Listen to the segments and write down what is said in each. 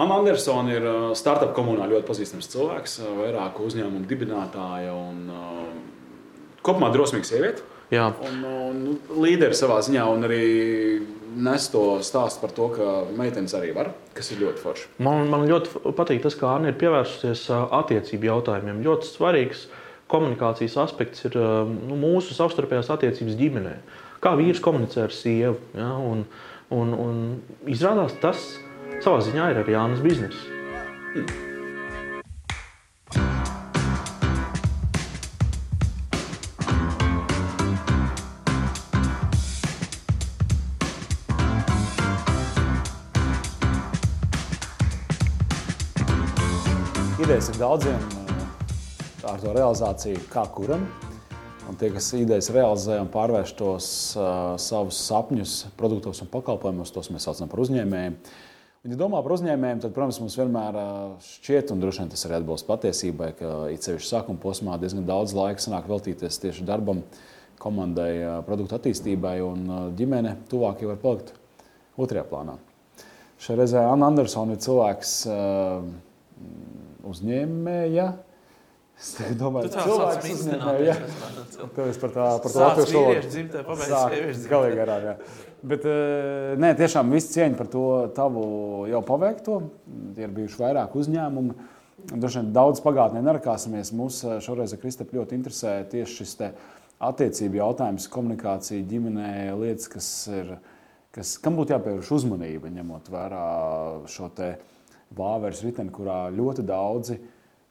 Anna Andersona ir uh, startup komunā ļoti pazīstams cilvēks, uh, vairāku uzņēmumu dibinātāja un uh, kopumā drosmīga sieviete. Jā. Un, un līderi savā ziņā, un arī nes to stāstu par to, ka meitenes arī var, kas ir ļoti forši. Man, man ļoti patīk tas, kā Anna ir pievērsusies attiecību jautājumiem. Ļoti svarīgs komunikācijas aspekts ir nu, mūsu savstarpējās attiecības ģimenē. Kā vīrs komunicē ar sievu. Ja? Un, un, un izrādās, tas savā ziņā ir arī Jānis bizness. Idejas ir daudziem ar to realizāciju, kā kuram. Un tie, kas idejas realizē un pārvērš tos uh, savus sapņus produktos un pakalpojumos, tos mēs saucam par uzņēmējiem. Un, ja domā par uzņēmējiem, tad, protams, mums vienmēr šķiet, un droši vien tas arī atbilst patiesībai, ka it sevišķi sākuma posmā diezgan daudz laika sanāk veltīties tieši darbam, komandai, produktu attīstībai, un ģimene tuvākie var palikt otrajā plānā. Šajā reizē Anna Andersona ir cilvēks, uzņēmēja. Es domāju, ka cilvēks uzņēmēja. mīkstināties. Tev par, tā, par to latviešu valodu. dzimtē, pabeidz galīgi garām. Jā. Bet, eh, nē, tiešām viss cieņa par to tavu jau paveikto. Tie ir bijuši vairāk uzņēmumu. Droši vien daudz pagātnē nerakāsimies. Mūs eh, šoreiz ar Kristap ļoti interesē tieši šis attiecību jautājums, komunikācija ģimenē, lietas, kas ir, kas, kam būtu jāpievērš uzmanība, ņemot vērā šo vāveres riteni, kurā ļoti daudzi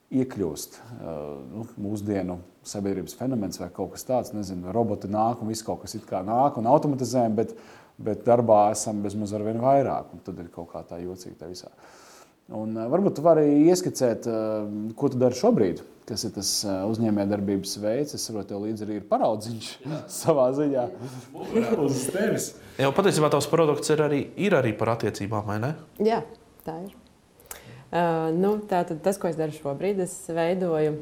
iekļūst uh, nu, mūsdienu sabiedrības fenomens vai kaut kas tāds. Nezinu, roboti nāk un viss kaut kas it kā nāk un automatizējam, bet, bet darbā esam bezmaz ar vien vairāk. Tad ir kaut kā tā jocīga visā. Un, uh, varbūt tu vari ieskicēt, uh, ko tu dari šobrīd, kas ir tas uzņēmējdarbības veids. Es saprotu, tev līdzi arī ir paraudziņš savā ziņā uz tevis. Jā, patiesībā tavs produkts ir arī, ir arī par attiecībām, vai ne? Jā, tā ir. Uh, nu, tātad tas, ko es daru šobrīd, es veidoju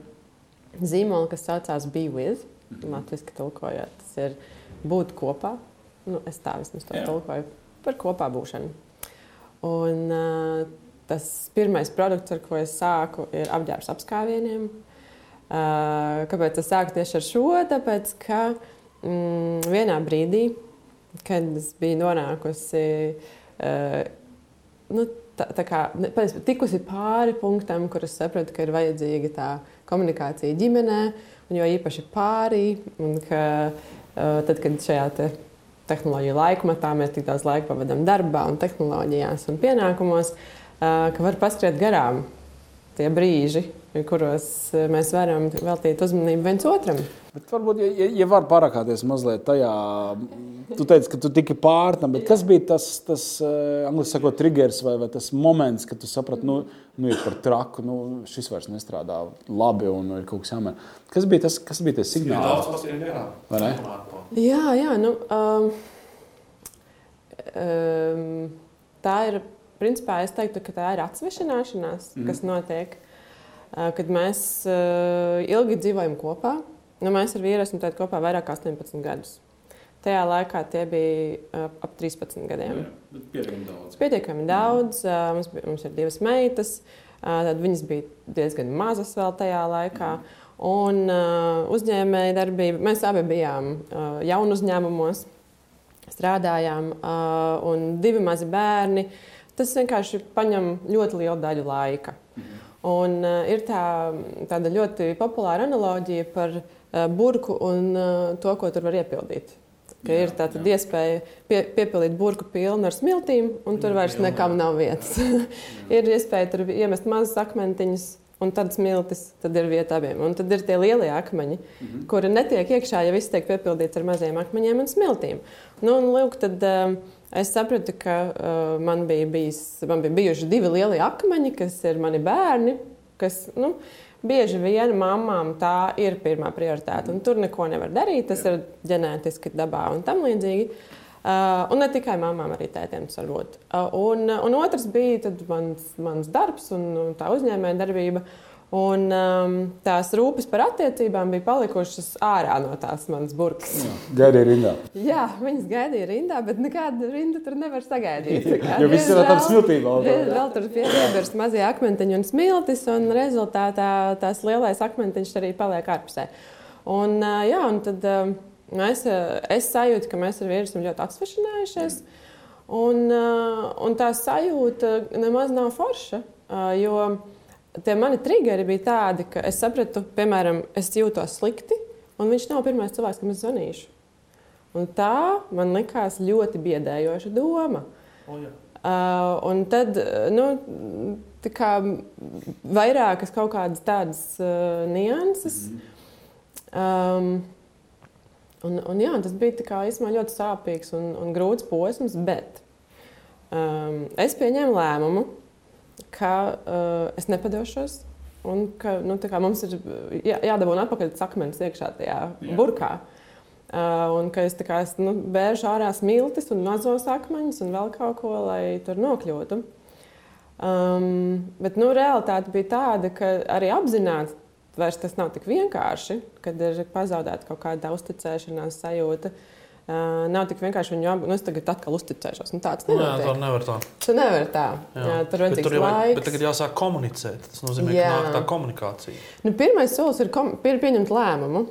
zīmolu, kas saucās Be With. Latvijas tulkojot, tas ir būt kopā. Nu, es tā vismaz to Jā. tulkoju par kopā būšanu. Un, uh, tas pirmais produkts, ar ko es sāku, ir apģērbs apskāvieniem. Uh, kāpēc es sāku tieši ar šo? Tāpēc, ka mm, vienā brīdī, kad es biju nonākusi uh, nu, tā, tā kā, tikusi pāri punktam, kur es sapratu, ka ir vajadzīga tā komunikācija ģimenē, un jo īpaši pārī. Un ka, tad, kad šajā te tehnoloģiju laikmetā mēs tik daudz laika pavadām darbā, un tehnoloģijās un pienākumos, ka var paskriet garām tie brīži, kuros uh, mēs varam veltīt uzmanību viens otram. Bet varbūt, ja, ja, var parakāties mazliet tajā, tu teici, ka tu tiki pāri tam, bet kas bija tas, tas eh, angļuiski sakot, triggers vai, vai tas moments, kad tu saprati, nu, nu ir par traku, nu, šis vairs nestrādā labi un ir kaut kas jāmēr. Kas bija tas, kas bija tas signāls? Vai ne? Jā, jā nu, um, um, tā ir. Principā es teiktu, ka tā ir atsvešināšanās, mm. kas notiek, uh, kad mēs ilgi dzīvojam kopā. Nu, mēs ar vīru esam kopā vairāk kā 18 gadus. Tajā laikā tie bija ap 13 gadiem. Pietiekami daudz. Pietiekami daudz. uh, Mums, bija, mums ir divas meitas. Tad viņas bija diezgan mazas vēl tajā laikā. Un uh, uzņēmēja darbība. Mēs abi bijām uh, jaunu uzņēmumos, strādājām, uh, un divi mazi bērni. Tas vienkārši paņem ļoti lielu daļu laika. Un, uh, ir tā, tāda ļoti populāra analoģija par uh, burbuļu un uh, to, ko tur var iepildīt. Ka Jā, ir tāda jā. iespēja pie, piepildīt burbuļu pilnu ar smiltīm, un tur vairs nekam nav vietas. ir iespēja tur iemest mazus akmentiņus, un tad smiltis, tad ir vieta abiem. Un tad ir tie lielie akmeņi, mm -hmm. kuri netiek iekšā, ja viss tiek piepildīts ar maziem akmeņiem un smiltīm. Nu, un, lūk, tad, uh, es sapratu, ka uh, man, bija bijis, man bija bijuši divi lielie akmeņi, kas ir mani bērni. Kas, nu, Bieži vien mamām tā ir pirmā prioritāte, tur neko nevar darīt. Tas ir ģenētiski dabā un tam līdzīgi. Uh, un ne tikai mamām, arī tētiem tas var būt. Uh, un, un otrs bija mans, mans darbs un, un tā uzņēmēja darbība. Un um, tās rūpes par attiecībām bija palikušas ārā no tās manas burbuļs. Gaidīja rindā. Jā, viņas gaidīja rindā, bet nekādu rindu tur nevar sagaidīt. Jo viss ir tam smiltībā. Vēl, tur piebērst mazie akmentiņi un smiltis, un rezultātā tās lielais akmentiņš arī paliek ārpusē. Un, uh, jā, un tad uh, mēs, uh, es sajūtu, ka mēs ar vīru esam ļoti atsvešinājušies. Un, uh, un tā sajūta nemaz nav forša. Uh, jo, tie mani triggeri bija tādi, ka es sapratu, piemēram, es jūtos slikti, un viņš nav pirmais cilvēks, kam es zvanīšu. Un tā man likās ļoti biedējoša doma. Oh, jā. uh, un tad nu, tā kā vairākas kaut kādas tādas uh, nianses. Um, un, un, jā, tas bija kā, īstenībā, ļoti sāpīgs un, un grūts posms, bet um, es pieņēmu lēmumu, ka uh, es nepadošos. Un ka nu, kā, mums ir jā, jādabūna atpakaļ tas akmens iekšā tajā jā. burkā. Uh, un ka es, kā, es nu, bērnu ārā smiltis un mazos akmeņus un vēl kaut ko, lai tur nokļūtu. Um, bet nu, realitāte bija tāda, ka arī apzināti vairs tas nav tik vienkārši, kad ir pazaudēta kaut kāda uzticēšanās sajūta. Uh, nav tik vienkārši viņu apgūt. Nu, es tagad atkal uzticēšos. Nu, tāds nenotiek. tā nevar tā. Tu nevari tā. Jā. Jā, tur ir vajag- laiks. Bet tagad jāsāk komunicēt. Tas nozīmē, Jā. ka nāk tā komunikācija. Nu, pirmais solis ir kom- pie- pieņemt lēmumu.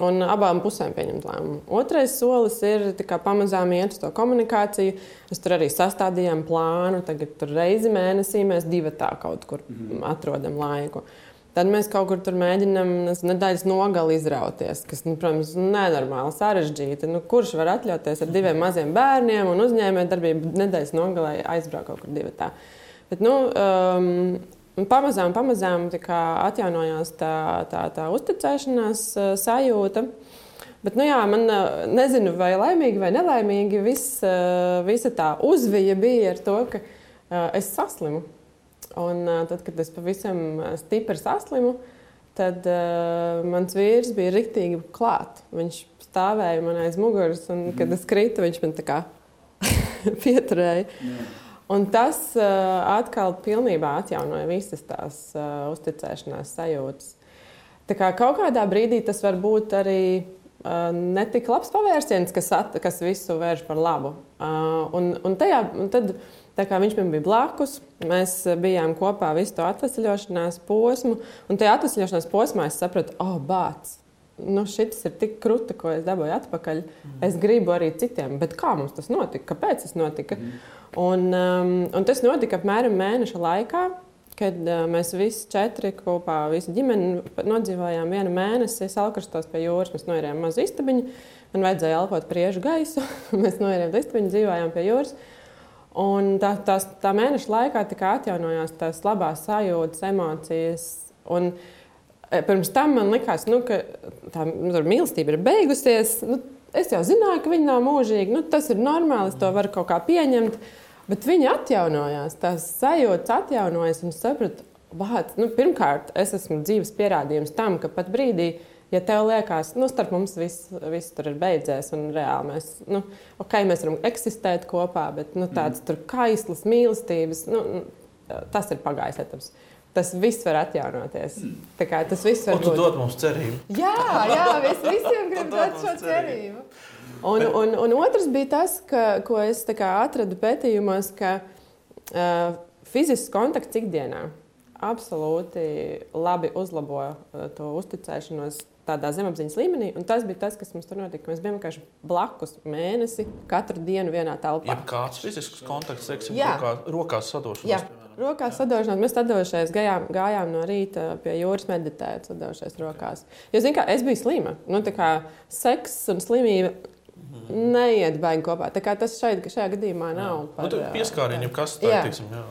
Un abām pusēm pieņemt lēmumu. Otrais solis ir kā pamazām iet uz to komunikāciju. Mēs tur arī sastādījām plānu. Tagad reizi mēnesī mēs divi tā kaut kur atrodam laiku. Tad mēs kaut kur tur mēģinām nedēļas nogali izrauties, kas, nu, protams, ir nenormāli sarežģīti. Nu, kurš var atļauties ar diviem maziem bērniem un uzņēmējdarbību nedēļas nogalē aizbraukt kaut kur divi tā? Bet, nu, um, pamazām, pamazām kā atjaunojās tā, tā, tā uzticēšanās uh, sajūta. Bet, nu jā, man uh, nezinu, vai laimīgi vai nelaimīgi, vis, uh, visa tā uzvija bija ar to, ka es saslimu. Un tad, kad es pavisam stipri saslimu, tad uh, mans vīrs bija riktīgi klāt. Viņš stāvēja man aiz muguras, un kad es kritu, viņš man tā kā pieturēja. Un tas uh, atkal pilnībā atjaunoja visas tās uh, uzticēšanās sajūtas. Tā kā kaut kādā brīdī tas var būt arī uh, ne tik labs pavērsiens, kas, at, kas visu vērš par labu. Un, un tajā, un tad, tā kā viņš man bija blakus, mēs bijām kopā visu to atvesļošanās posmu. Un tajā atvesļošanās posmā es sapratu, oh, bācis! Nu, šis ir tik krūti, ko es dabūju atpakaļ. Es gribu arī citiem, bet kā mums tas notika? Kāpēc tas notika? Un, um, un tas notika apmēram mēneša laikā, kad uh, mēs visi četri kopā, visa ģimene nodzīvojām vienu mēnesi Salkrastos pie jūras. Mēs noirējām mazu istabiņu, man vajadzēja elpot priežu gaisu. mēs noirējām istabiņu, dzīvojām pie jūras. Un tā, tās, tā mēneša laikā atjaunojās tās labās sajūtas, emocijas. Un, Pirms tam man likās, nu, ka tā nu, mīlestība ir beigusies. Nu, es jau zināju, ka viņa nav mūžīga. Nu, tas ir normāli, es to varu kaut kā pieņemt. Bet viņi atjaunojās, tās sajūtas atjaunojas. Un es sapratu, vāt, nu, pirmkārt, es esmu dzīves pierādījums tam, ka pat brīdī, ja tev liekas, nu, starp mums viss, viss tur ir beidzies, un reāli mēs, nu, okay, mēs varam eksistēt kopā, bet nu, tāds mm. kaislas mīlestības, nu, tas ir pagājis etaps. Tas viss var atjaunoties. Tā kā tas viss var Un tu būt. dod mums cerību. Jā, jā, es visiem gribu dot šo cerību. Un, un, un otrs bija tas, ka, ko es atradu pētījumos, ka uh, fizisks kontakts ikdienā absolūti labi uzlabo uh, to uzticēšanos tādā zemapziņas līmenī. Un tas bija tas, kas mums tur notika. Mēs bijām vienkārši blakus mēnesi, katru dienu vienā telpā. Ja kāds fizisks kontakts, teiksim, rokā, rokās sadošanās. Jā, rokās sadošanās. Mēs sadošais gājām, gājām no rīta pie jūras meditēt, sadošais rokās. Jo, zin, kā, es biju slima. Nu, kā seks un slimība neiet baigi kopā. Tā kā tas šeit, šajā gadījumā nav. Nu, tur ā, pieskārieniem, kas tā Jā. ir, teiksim, jā,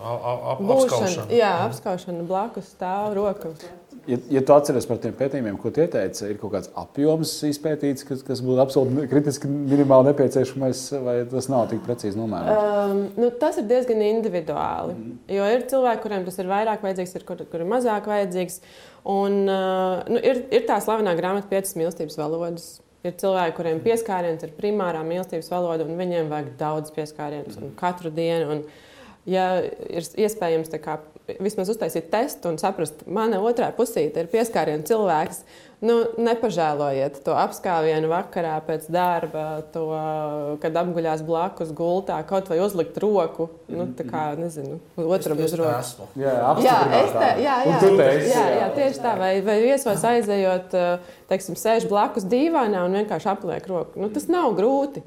Būšana, apskaušana. jā, apskaušana blakus stāv roka. Ja, ja tu atceries par tiem pētījumiem, ko tie teica, ir kaut kāds apjoms izpētīts, kas, kas būtu absolūti kritiski minimāli nepieciešamais, vai tas nav tik precīzi nomērots? Um, nu, tas ir diezgan individuāli. Mm. Jo ir cilvēki, kuriem tas ir vairāk vajadzīgs, ir kur, kur ir mazāk vajadzīgs. Un, uh, nu, ir, ir tā slavenā grāmata, piecas mīlestības valodas. Ir cilvēki, kuriem pieskāriens ir primārā mīlestības valoda, un viņiem vajag daudz pieskārienus un katru dienu. Un, ja ir iespējams kā, vismaz uztaisīt testu un saprast, mana otrā pusīte ir pieskāriena cilvēks, nu, nepažēlojiet to apskāvienu vakarā pēc darba, to, kad apguļās blakus gultā, kaut vai uzlikt roku, nu, tā kā, nezinu, otram uz rokas. Jā, Jā, te, jā, jā, Un tu te esi, jā, jā. tieši tā. Vai, vai viesos aizejot, teiksim, sēž blakus dīvainā un vienkārši apliek roku. Nu, tas nav grūti.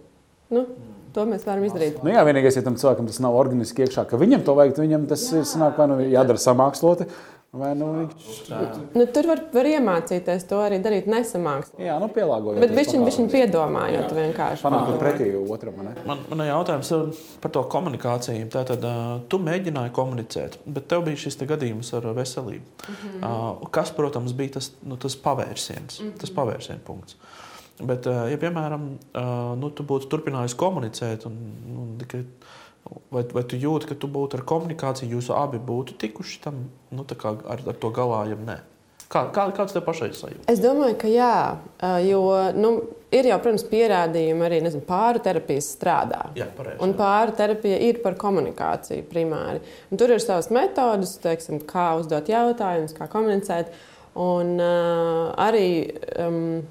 Nu, to mēs varam izdarīt. Nu, jā, vienīgais, ja tam cilvēkam tas nav organiski iekšā, ka viņam to vajag, viņam tas ir sanāk, vai nu jādara samāksloti, vai nu viņš Nu, tur var, var iemācīties to arī darīt nesamākslīgi. jā, nu, pielāgojas. Bet viņš viņu piedomājot vienkārši. panākt pretī otram. ne? Man, man ir jautājums uh, par to komunikāciju. Tātad, uh, tu mēģināji komunicēt, bet tev bija šis te gadījums ar veselību. Mm -hmm. uh, kas, protams, bija tas, nu, tas pavērsiens, mm -hmm. tas pavērsiena punkts. Bet, uh, ja, piemēram, uh, nu, tu būtu turpinājis komunicēt, un, nu, vai, vai tu jūti, ka tu būtu ar komunikāciju, jūs abi būtu tikuši tam nu, ar, ar to galā, ja nē? Kā, kā, kāds tev pašai sajūta? Es domāju, ka jā, eh, jo nu, ir jau, protams, pierādījumi arī nezinu, pāru terapijas strādā. Jā, pareizi. Un pāri terapija ir par komunikāciju primāri. Un tur ir savas metodes, teiksim, kā uzdot jautājumus, kā komunicēt. Un uh, arī um,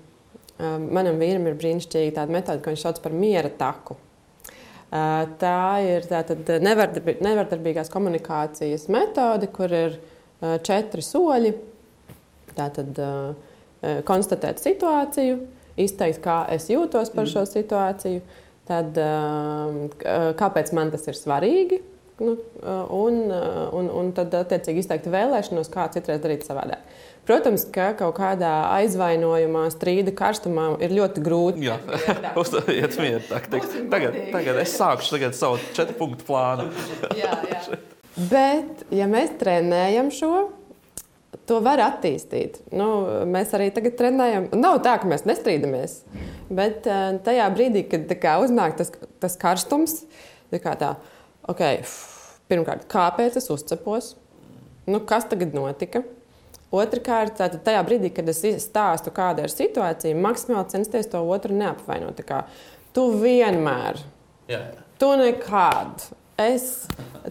manam vīram ir brīnišķīga tāda metode, ko viņš sauc par miera taku. Uh, tā ir nevardarbi- nevardarbīgās komunikācijas metode, kur ir uh, četri soļi. Tātad konstatēt situāciju, izteikt, kā es jūtos par šo situāciju, tad kāpēc man tas ir svarīgi. Nu, un, un, un tad, attiecīgi, izteikt vēlēšanos, kā citreiz darīt savādāk. Protams, ka kaut kādā aizvainojumā, strīda karstumā ir ļoti grūti. Jā, uzstājiet mieru. Tagad, tagad, es sākšu tagad savu četru punktu plānu. jā, jā. Bet, ja mēs trenējam šo, to var attīstīt. Nu, mēs arī tagad trenējam. Nav tā, ka mēs nestrīdamies. Bet eh, tajā brīdī, kad kā uznāk tas, tas karstums, kā tā, okay, pirmkārt, kāpēc es uzcepos? Nu, kas tagad notika? Otrakārt, tātad tajā brīdī, kad es stāstu, kāda ir situācija, maksimāli censties to otru neapvainot. Kā Tu vienmēr Jā, jā. Tu nekad. Es,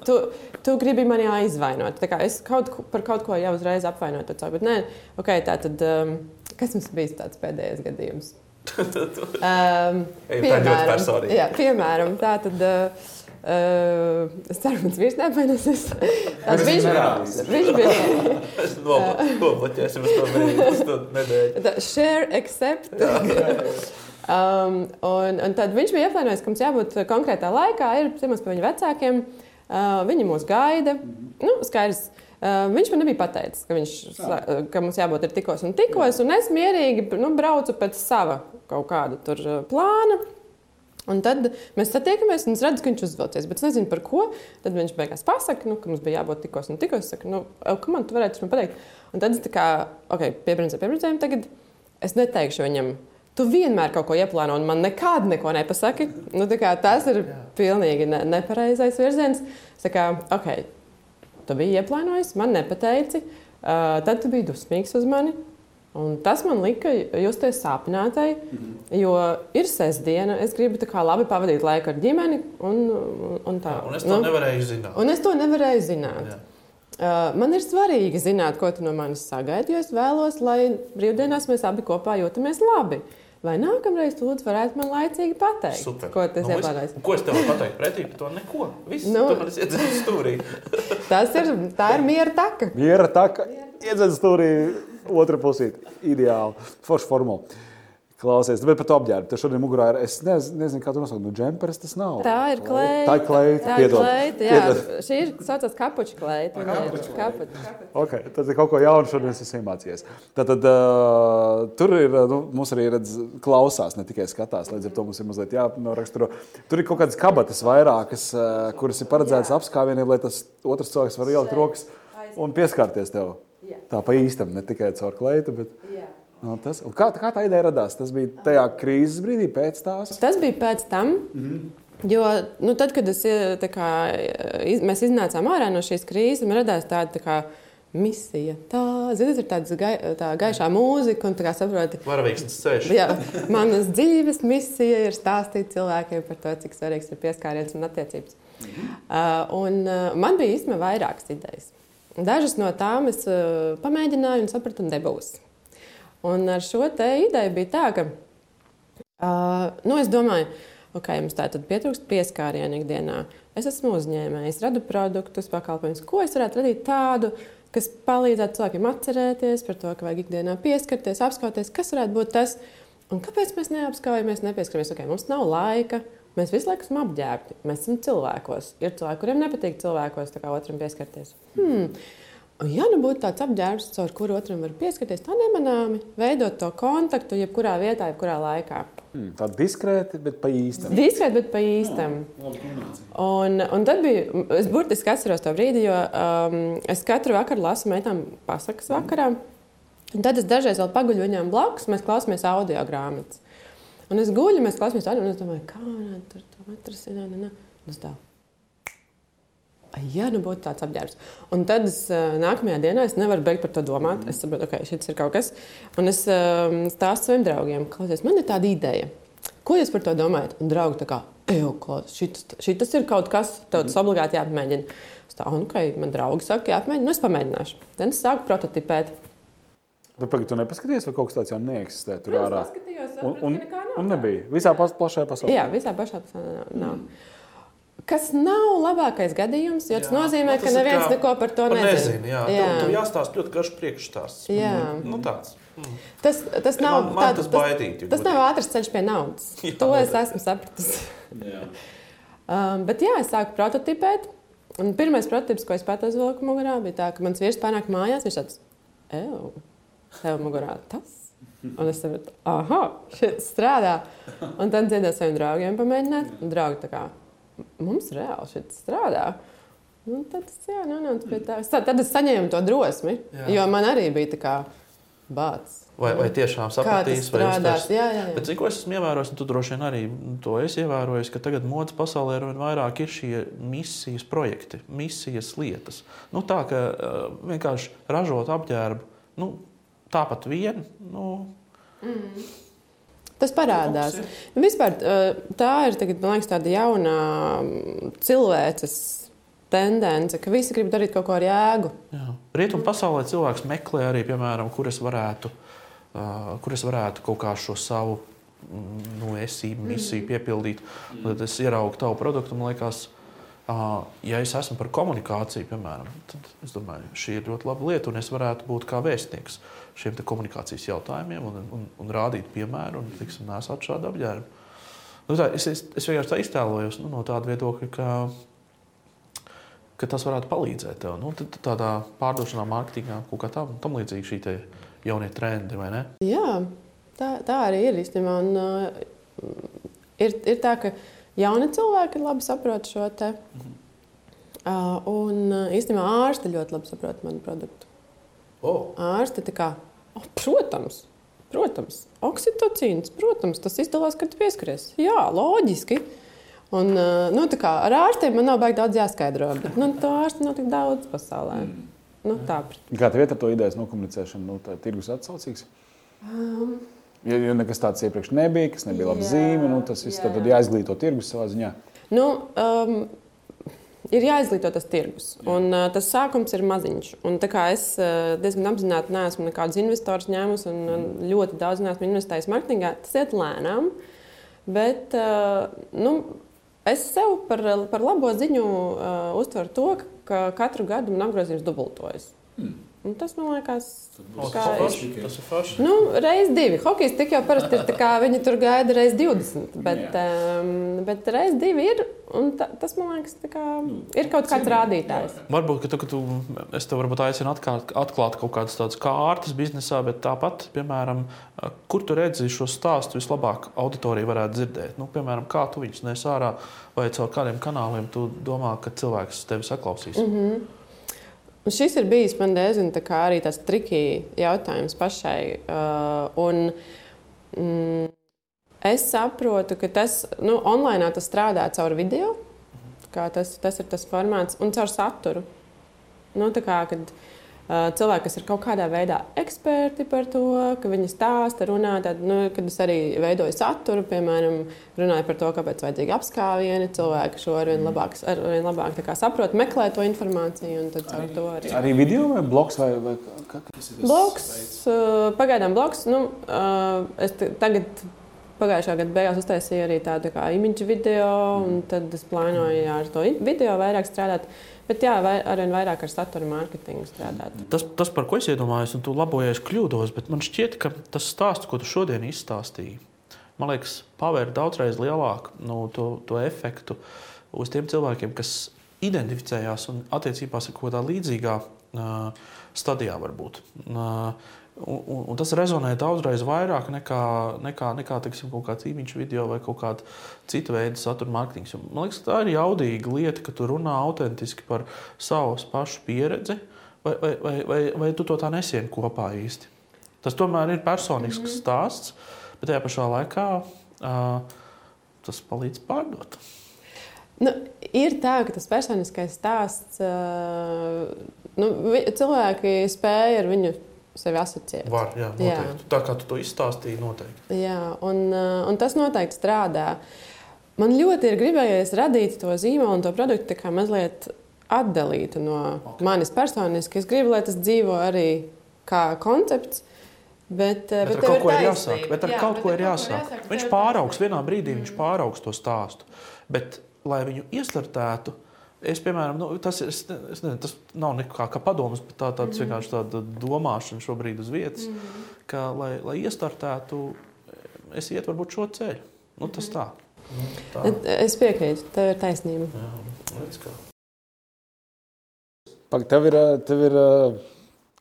tu, tu gribi mani aizvainot. Kā Es kaut, par kaut ko jau uzreiz apvainoju. tad Bet, nē, okay, tā tad, um, kas mums bija tāds pēdējais gadījums? Um, personīgi. jā, piemēram, tā tad. Uh, Uh, es ceru, ka mans vīrs neapvainosies. Viņš, viņš bija uz to nedēļu. Tā, share, accept. um, un, un tad viņš bija apvainojis, ka mums jābūt konkrētā laikā. Ir ciemos pie viņa vecākiem. Uh, viņi mūs gaida. Nu, skaidrs. Uh, viņš man nebija pateicis, ka, viņš, sa- ka mums jābūt ir tikos un tikos. Un es mierīgi nu, braucu pēc sava kaut kāda uh, plāna. Un tad mēs satiekamies, un es redzu, ka viņš uzvelcies. Bet es nezinu, par ko. Tad viņš beigās pasakā, nu, ka mums bija jābūt tikos un tikos. Es saku, nu, "Ev, kā man tu varētu man pateikt? Un tad es tā kā, ok, piebrīnīju, piebrīnīju. Tagad es neteikšu viņam, tu vienmēr kaut ko ieplāno, un man nekad neko nepasaki. Nu, tas ir pilnīgi ne, nepareizais virziens. Es kā, ok, tu biji ieplānojis, man nepateici, uh, tad tu biji dusmīgs uz mani. Un tas man lika justies sāpinātai, jo ir sestdiena, es gribu tā kā labi pavadīt laiku ar ģimeni. Un, un, tā, Un es to nevarēju zināt. Un es to nevarēju zināt. Jā. Uh, man ir svarīgi zināt, ko tu no manis sagaidi, jo es vēlos, lai brīvdienās mēs abi kopā jūtamies labi. Vai nākamreiz tu lūdzu varētu man laicīgi pateikt, Super. ko tas Nu, ir? Ko es tev varu pateikt pretī par to? Neko. Viss, Nu. tu man esi iedzēris stūrī. Tas ir, tā ir miera taka. Miera tā, ka iedzenas stūrī otrā pusē. Ideāli. Forša formula. Klausies, bet par to apģērbu. Tur šodien mugurā ir. Es nezinu, nezinu kā to nosaukt. Nu, džemperis tas nav. Tā ir kleita. Tā ir kleita. Tā ir piedod. kleita. Jā, Piedod. šī ir saucamā kapuča kleita. Kapuča. Okay, tas ir kaut ko jaunu, šodien es esmu iemācījies. Tad, tad uh, tur ir, nu, mums arī redz, klausās, ne tikai skatās. Līdz ar to mums ir mazliet jānoraksturo. Tur ir kaut kādas kabatas vairākas, uh, kuras ir paredzētas apskāvieniem, lai tas otrs cilvēks var ielikt rokas un pieskarties tev. Jā. Tā pa īstam, ne tikai caur kleitu. Bet, Jā. no, tas, un kā, kā tā ideja radās? Tas bija tajā krīzes brīdī, pēc tās. Tas bija pēc tam. Jo nu, tad, kad es, kā, iz, mēs iznācām ārā no šīs krīzes, man radās tāda tā kā, misija. Tā zini, ir tāds gai, tā gaišā mūzika, un tā kā saproti, Varavīksnes ceļš. Jā, manas dzīves misija ir stāstīt cilvēkiem par to, cik svarīgs ir pieskāriens un attiecības. Uh, un, uh, man bija īstenībā vairākas idejas. Dažas no tām es uh, pamēģināju un sapratu, nebūs. Un ar šo ideju bija tā, ka uh, nu, es domāju, ok, mums tā tad pietrūkst pieskārienu ikdienā. Es esmu uzņēmējs, radu produktus, pakalpojumus. Ko es varētu radīt tādu, kas palīdzētu cilvēkiem atcerēties par to, ka vajag ikdienā pieskarties, apskauties, kas varētu būt tas. Un kāpēc mēs neapskaujamies, nepieskaramies? Okay, mums nav laika, Mēs visu laiku esam apģērbti. Mēs esam cilvēkos. Ir cilvēki, kuriem nepatīk cilvēkos, kā otram pieskarties. Hmm. Ja nu būtu tāds apģērbs, caur kuru otram var pieskarties, tā nemanāmi, veidot to kontaktu jebkurā vietā, jebkurā laikā. Hmm, tā diskrēti, bet pa īstam. Diskrēti, bet pa īstam. Un, un tad bija, es burtiski atceros to brīdi, jo um, es katru vakaru lasu meitām pasakas vakarā. Un tad es dažreiz vēl paguļu viņām blakus, mēs klausāmies audio grāmatas. Un es guļu, mēs klausāmies arī, un es domāju, kā tur tā atrasināt. Nu, tas tā. Ja nu būtu tāds apģērbs. Un tad es, nākamajā dienā es nevaru beigt par to domāt. Es saprotu, ka okay, šis ir kaut kas. Un es um, stāstu saviem draugiem, klausies, man ir tāda ideja. Ko jūs par to domājat? Un draugi tā kā, šitas, šitas ir kaut kas, tev tas obligāti jāpamēģina. Tā, un, okay, man draugi saka, jāpamēģina, nu es pamēģināšu. Tad es sāku prototipēt. Tu pagaidi, tu nepaskaties, vai kaut kas tāds jau neeksistē tur ārā. paskatījos, Un, un, un tā. nebija. Visā pas- plašajā pasaulē. Jā, visā pašā pasaulē nav. nav. Kas nav labākais gadījums, jo tas Jā. nozīmē, Nu, ka tas ir neviens kā- neko par to nezina. nezinu, jā. Jā. Tev, tev jāstāsta ļoti garš priekšstāsts. Jā. Nu, tāds. Tas, tas nav, Man- man tas baidīgi, tas, tas nav ātrs ceļš pie naudas. Jā, to es esmu sapratis. Um, bet jā, es sāku prototipēt. Un pirmais prototyps, ko es pat uzvilku mugurā, bija tā, ka mans vīrs pārnāk mājās. Viņš tāds - evo, tev mugurā tas. Un es saprotu, ah, šis strādā. Un tad dziedāju saviem draugiem, pamēģināt. Un draugi tā kā mums reāli šis strādā. Nu, tad, es, jā, tā. Es tā- Tad es saņēmu to drosmi, Jā. jo man arī bija tā kā bācis. Vai, vai tiešām tas sapratīs, vai? Jā, jā, jā. Bet cik es esmu ievērojis, un tu droši vien arī to esi ievērojis, ka tagad modes pasaulē ar vien vairāk ir šie misijas projekti, misijas lietas. Nu, tā kā uh, vienkārši ražot apģērbu, nu, tāpat vien. Nu, Tas parādās. Nu, vispār, tā ir tagad, liekas, tāda jauna mm, cilvēces tendence, ka visi grib darīt kaut ko ar jēgu. Rietumu pasaulē cilvēks meklē arī, piemēram, kur es varētu, uh, kur es varētu kaut kā šo savu mm, nu, esību, misiju piepildīt. Un Tad es ieraugu tavu produktu, man liekas, uh, ja es esmu par komunikāciju, piemēram, tad es domāju, šī ir ļoti laba lieta, un es varētu būt kā vēstnieks šiem komunikācijas jautājumiem un, un, un rādīt piemēru un, tiksim, nesāt šādu apģērbu. Nu, tā, es, es, es vienkārši tā iztēlojos nu, no tāda viedokļa, ka ka tas varētu palīdzēt tev. Nu, tādā pārdošanā, mārketingā, kaut kā tam, tam līdzīgi šī jaunie trendi, vai ne? Jā, tā, tā arī ir īstenībā. Un, uh, ir, ir tā, ka jauni cilvēki labi saprot šo te. Uh, un uh, īstenībā ārsti ļoti labi saprot manu produktu. Oh. Ārsti tā kā, oh, protams, protams, oksitocīns, protams, tas izdalās, kad pieskaries. Jā, loģiski. Un, uh, nu, tā kā ar ārstiem man nav baigi daudz jāskaidro, bet nu, to ārstu nav tik daudz pasaulē. Nu, tā, Kā tev ir ar to idejas nokomunicēšanu? Nu, tā tirgus atsaucīgs. um, Ja, ja nekas tāds iepriekš nebija, kas nebija laba Jā, zīme, nu, tas viss jā. tad jāizglīto tirgus savā ziņā. Nu, um, ir jāizglīto tas tirgus, un uh, tas sākums ir maziņš. Un, es uh, diezgan apzināti neesmu nekādus investorus ņēmusi un, un ļoti daudz neesmu investējis marketingā, tas iet lēnām. Bet uh, nu, es sev par, par labo ziņu uh, uztveru to, ka katru gadu man apgrozījums dubultojas. Un tas man liekas, kā tas, ir forši, tas ir forši. Nu, reiz divi. Hokejs tik jau parasti ir tā kā viņi tur gaida reiz 20. Bet, um, bet reiz divi ir. un Ta, tas man liekas, tā kā, ir kaut kāds rādītājs. Varbūt, ka tu, ka tu, es tev varbūt aicinu atklāt, atklāt kaut kādas tādas kārtas biznesā, bet tāpat, piemēram, kur tu redzi šo stāstu vislabāk auditorija varētu dzirdēt. Nu, piemēram, kā tu viņus nes ārā vai caur kādiem kanāliem tu domā, ka cilvēks tevi saklausīs. Mm -hmm. Un Šis ir bijis man diezgan tā arī tāds trikīgi jautājums pašai. Uh, un, mm, es saprotu, ka tas nu, online tas strādā caur video, tas, tas ir tas formāts, un caur saturu. Nu, kā, kad, Uh, cilvēki, kas ir kaut kādā veidā eksperti par to, ka viņi stāsta, runā, tad, nu, kad es arī veidoju saturu, piemēram, runāju par to, kāpēc ir vajadzīgi apskāvieni. Cilvēki šo arvien labāk, arvien labāk saprot, meklē to informāciju. Arī, arī... arī video vai bloks vai, vai tas? Bloks, uh, pagaidām bloks. Nu, uh, es tagad Pagājušā gada beigās uztaisīju arī tādu kā imidžu video, un tad es plānoju ar to video vairāk strādāt. Bet jā, vai, arvien vairāk ar satura mārketingu strādāt. Tas, tas, par ko es iedomājos, un tu labojies kļūdos, bet man šķiet, ka tas stāsts, ko tu šodien izstāstīji, man liekas, pavēr daudzreiz lielāku nu, to, to efektu uz tiem cilvēkiem, kas identificējās un attiecībās ir kaut kādā līdzīgā uh, stadijā varbūt. Uh, Un, un, un tas rezonē daudzreiz vairāk nekā, nekā, nekā teiksim, kaut kāds īņķis video vai kaut kāda cita veida satura mārketings. Man liekas, tā ir jaudīga lieta, ka tu runā autentiski par savu pašu pieredzi, vai, vai, vai, vai, vai tu to tā nesieni kopā īsti. Tas tomēr ir personisks mm -hmm. stāsts, bet tajā pašā laikā uh, tas palīdz pārdot. Nu, ir tā, ka tas personiskais stāsts, uh, nu, cilvēki spēja ar viņu sevi asociēt. Var, jā, noteikti. jā. Tā kā tu to izstāstīji, noteikti. Jā, un, uh, un tas noteikti strādā. Man ļoti ir gribējies radīt to zīmolu un to produktu kā mazliet atdalītu no okay. manis personiski. Es gribu, lai tas dzīvo arī kā koncepts. Bet, uh, bet, bet ar kaut ko ir jāsāk. Bet ar jā, kaut ko ir jāsāk. jāsāk. Viņš pāraugs, vienā brīdī mm. viņš pāraugs to stāstu. Bet, lai viņu iestartētu, Es, piemēram, nu, tas, ir, es, es nezinu, tas nav nekā kā padoms, bet tā, tāds mm vienkārši tāda domāšana šobrīd uz vietas, mm ka, lai, lai iestartētu, es ietu varbūt šo ceļu. Nu, tas tā. Nu, tā. Es piekrītu, tev ir taisnība. Jā, redz, kā. Pag, tev ir, tev ir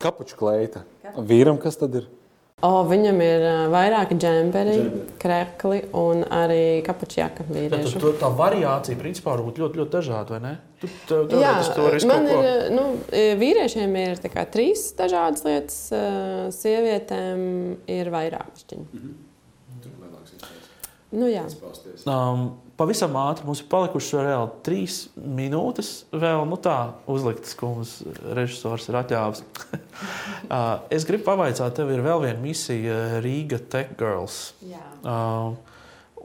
kapuča kleita. Vīram kas tad ir? O, viņam ir vairāki džemperi, krekli un arī kapučjaka vīriešu. Tā, tā variācija principā var būt ļoti, ļoti dažāda, vai ne? Tu, tev, tev, Jā, man ir, nu, vīriešiem ir kā, trīs dažādas lietas, sievietēm ir vairāk šķiņu. Mm -hmm. Nu, jā. Um, pavisam ātri mums ir palikušas reāli trīs minūtes. Vēl nu, tā uzliktas, ko mums režisors ir atļāvis. uh, es gribu pavaicāt, tev ir vēl viena misija Rīga Tech Girls. Jā. Uh,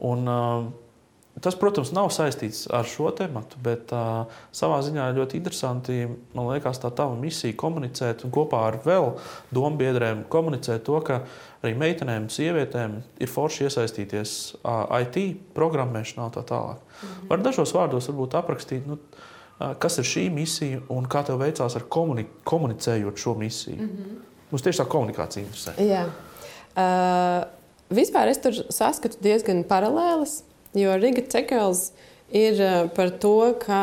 un, uh, Tas, protams, nav saistīts ar šo tēmu, bet uh, savā ziņā ļoti interesanti. Man liekas, tā tava misija komunicēt un kopā ar vēl domu biedriem komunicēt to, ka arī meitenēm un sievietēm ir forši iesaistīties uh, IT programmēšanā un tā tālāk. -hmm. Var dažos vārdos varbūt aprakstīt, nu, uh, kas ir šī misija un kā tev veicās ar komuni komunicējot šo misiju. -hmm. Mums tieši tā komunikācija interesē. Jā. Uh, vispār es tur saskatu diezgan paralēlas Jo Riga Cekels ir uh, par to, ka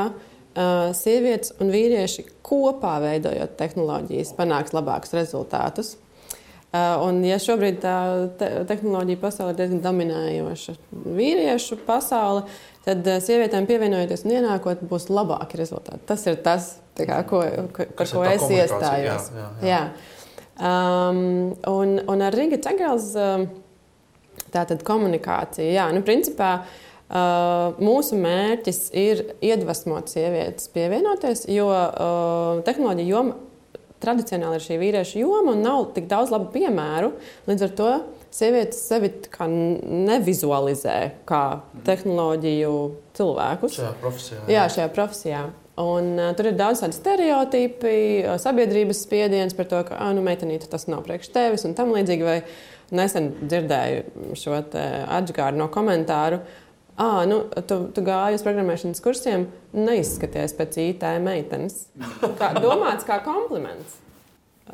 uh, sievietes un vīrieši kopā veidojot tehnoloģijas, panāks labākus rezultātus. Uh, un, ja šobrīd tā te tehnoloģija pasaule ir diezgan dominējoša vīriešu pasaule, tad sievietēm pievienojoties un ienākot, būs labāki rezultāti. Tas ir tas, kā, ko, ko, par ko es iestājos. Jā, jā, jā. Jā. Um, un, un ar Riga Cegels. Uh, Tātad komunikācija. Jā, nu, principā, uh, mūsu mērķis ir iedvesmot sievietes pievienoties, jo uh, tehnoloģija joma tradicionāli ir šī vīriešu joma un nav tik daudz labu piemēru. Līdz ar to sievietes sevi nevizualizē kā tehnoloģiju cilvēkus. Šajā profesijā. Jā, jā šajā profesijā. Un, uh, tur ir daudz tādu stereotipu, uh, sabiedrības spiediens par to, ka, ah, nu, meitenīte tas nav priekš tevis un tam līdzīgi. Vai, Nesen dzirdēju šo atgādājumu no komentāru. Ah, nu, tu, tu gāji uz programmēšanas kursiem, neizskaties pēc IT meitenes. Kā, domāts kā kompliments.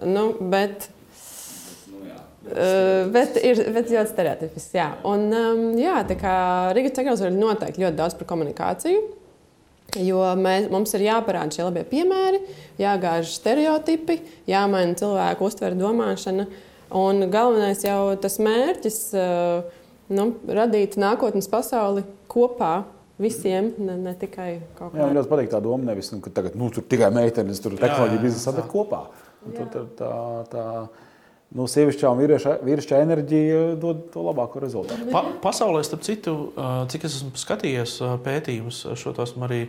Nu, bet, uh, bet ir bet ļoti stereotipisks. Jā. Un, um, jā, tā kā Rīgas Cegels ir noteikti ļoti daudz par komunikāciju. Jo mēs, mums ir jāparāda šie labie piemēri, jāgāž stereotipi, jāmaina cilvēku uztvere, domāšana. Uh, Un galvenais jau tas mērķis eh, nu, radīt nākotnes pasauli kopā. Visiem, ne, ne tikai kaut kādam. Man ļoti patīk tā doma, nevis, nu, ka tagad nu, tur tikai meitenes, tur tehnoloģija biznesa, bet kopā. Un, tur, tā, tā, nu, sievišķā un vīrišķā enerģija dod to labāko rezultātu. Pa, pasaulē, starp citu, ā, cik es esmu skatījies ā, pētījumus, šo esmu arī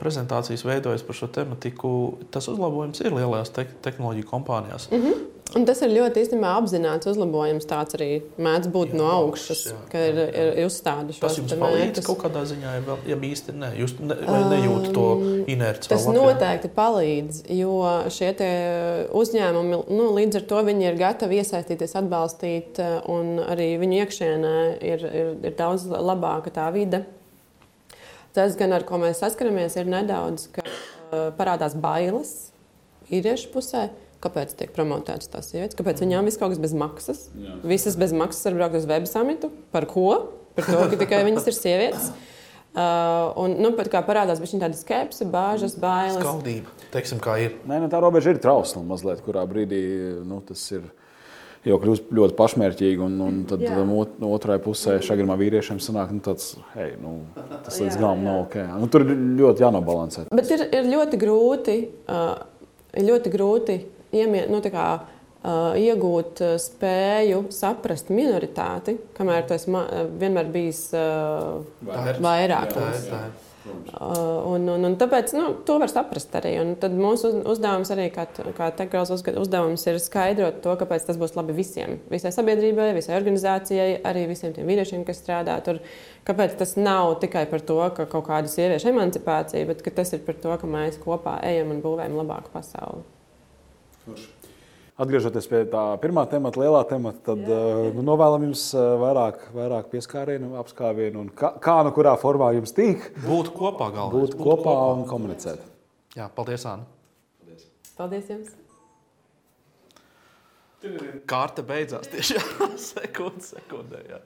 prezentācijas veidojis par šo tematiku, tas uzlabojums ir lielajās te tehnoloģiju kompānijās. Mm -hmm. Un tas ir ļoti īstenībā apzināts uzlabojums. Tāds arī mēdz būt jā, no augšas, jā, ka ir, ir uzstādīts. Tas jums palīdz kaut kādā ziņā, ja, ja īsti ne, jūs ne, nejūtat to inerci. Tas noteikti palīdz, jo šie uzņēmumi nu, līdz ar to ir gatavi iesaistīties, atbalstīt, un arī viņu iekšienē ir, ir, ir daudz labāka tā vide. Tas, gan ar ko mēs saskaramies, ir nedaudz, ka parādās bailes īriešu pusē. Kāpēc tiek promotētas tās sievietes? Kāpēc viņām viss kaut kas bez maksas? Jā. Visas bez maksas var braukt uz web samitu. Par ko? Par to, ka tikai viņas ir sievietes. Uh, un, nu, pat kā parādās viņa tāda skepse, bāžas, bailes. Skaldība, teiksim, kā ir. Nē, nu, tā robeža ir trausla mazliet, kurā brīdī nu, tas ir. Jau kļūst ļoti pašmērķīgi, un, un tad no otrai pusē šagrāmā vīriešiem sanāk, nu, tāds, hei, nu, tas līdz galam nav ok. Nu, tur ir ļoti jānobalansē. Bet ir, ir ļoti grūti, uh, ir ļoti grūti iemie, nu, kā, uh, iegūt spēju saprast minoritāti, kamēr tas vienmēr bijis uh, vairāk. Uh, un, un, un tāpēc nu, to var saprast arī. Un tad mūsu uzdevums arī, kā, kā Tekāls uzdevums, ir skaidrot to, kāpēc tas būs labi visiem. Visai sabiedrībai, visai organizācijai, arī visiem tiem vīriešiem, kas strādā tur. Kāpēc tas nav tikai par to, ka kaut kāda sieviešu emancipācija, bet tas ir par to, ka mēs kopā ejam un būvējam labāku pasauli. Atgriežoties pie tā pirmā temata, lielā temata, tad jā, jā. Nu, novēlam jums vairāk, vairāk pieskārienu, apskāvienu un kā, kā nu kurā formā jums tīk. Būt kopā galvenais. Būt, būt kopā, kopā un komunicēt. Jā, paldies, Anna. Paldies, paldies jums. Kārta beidzās tieši sekundē. sekundē jā.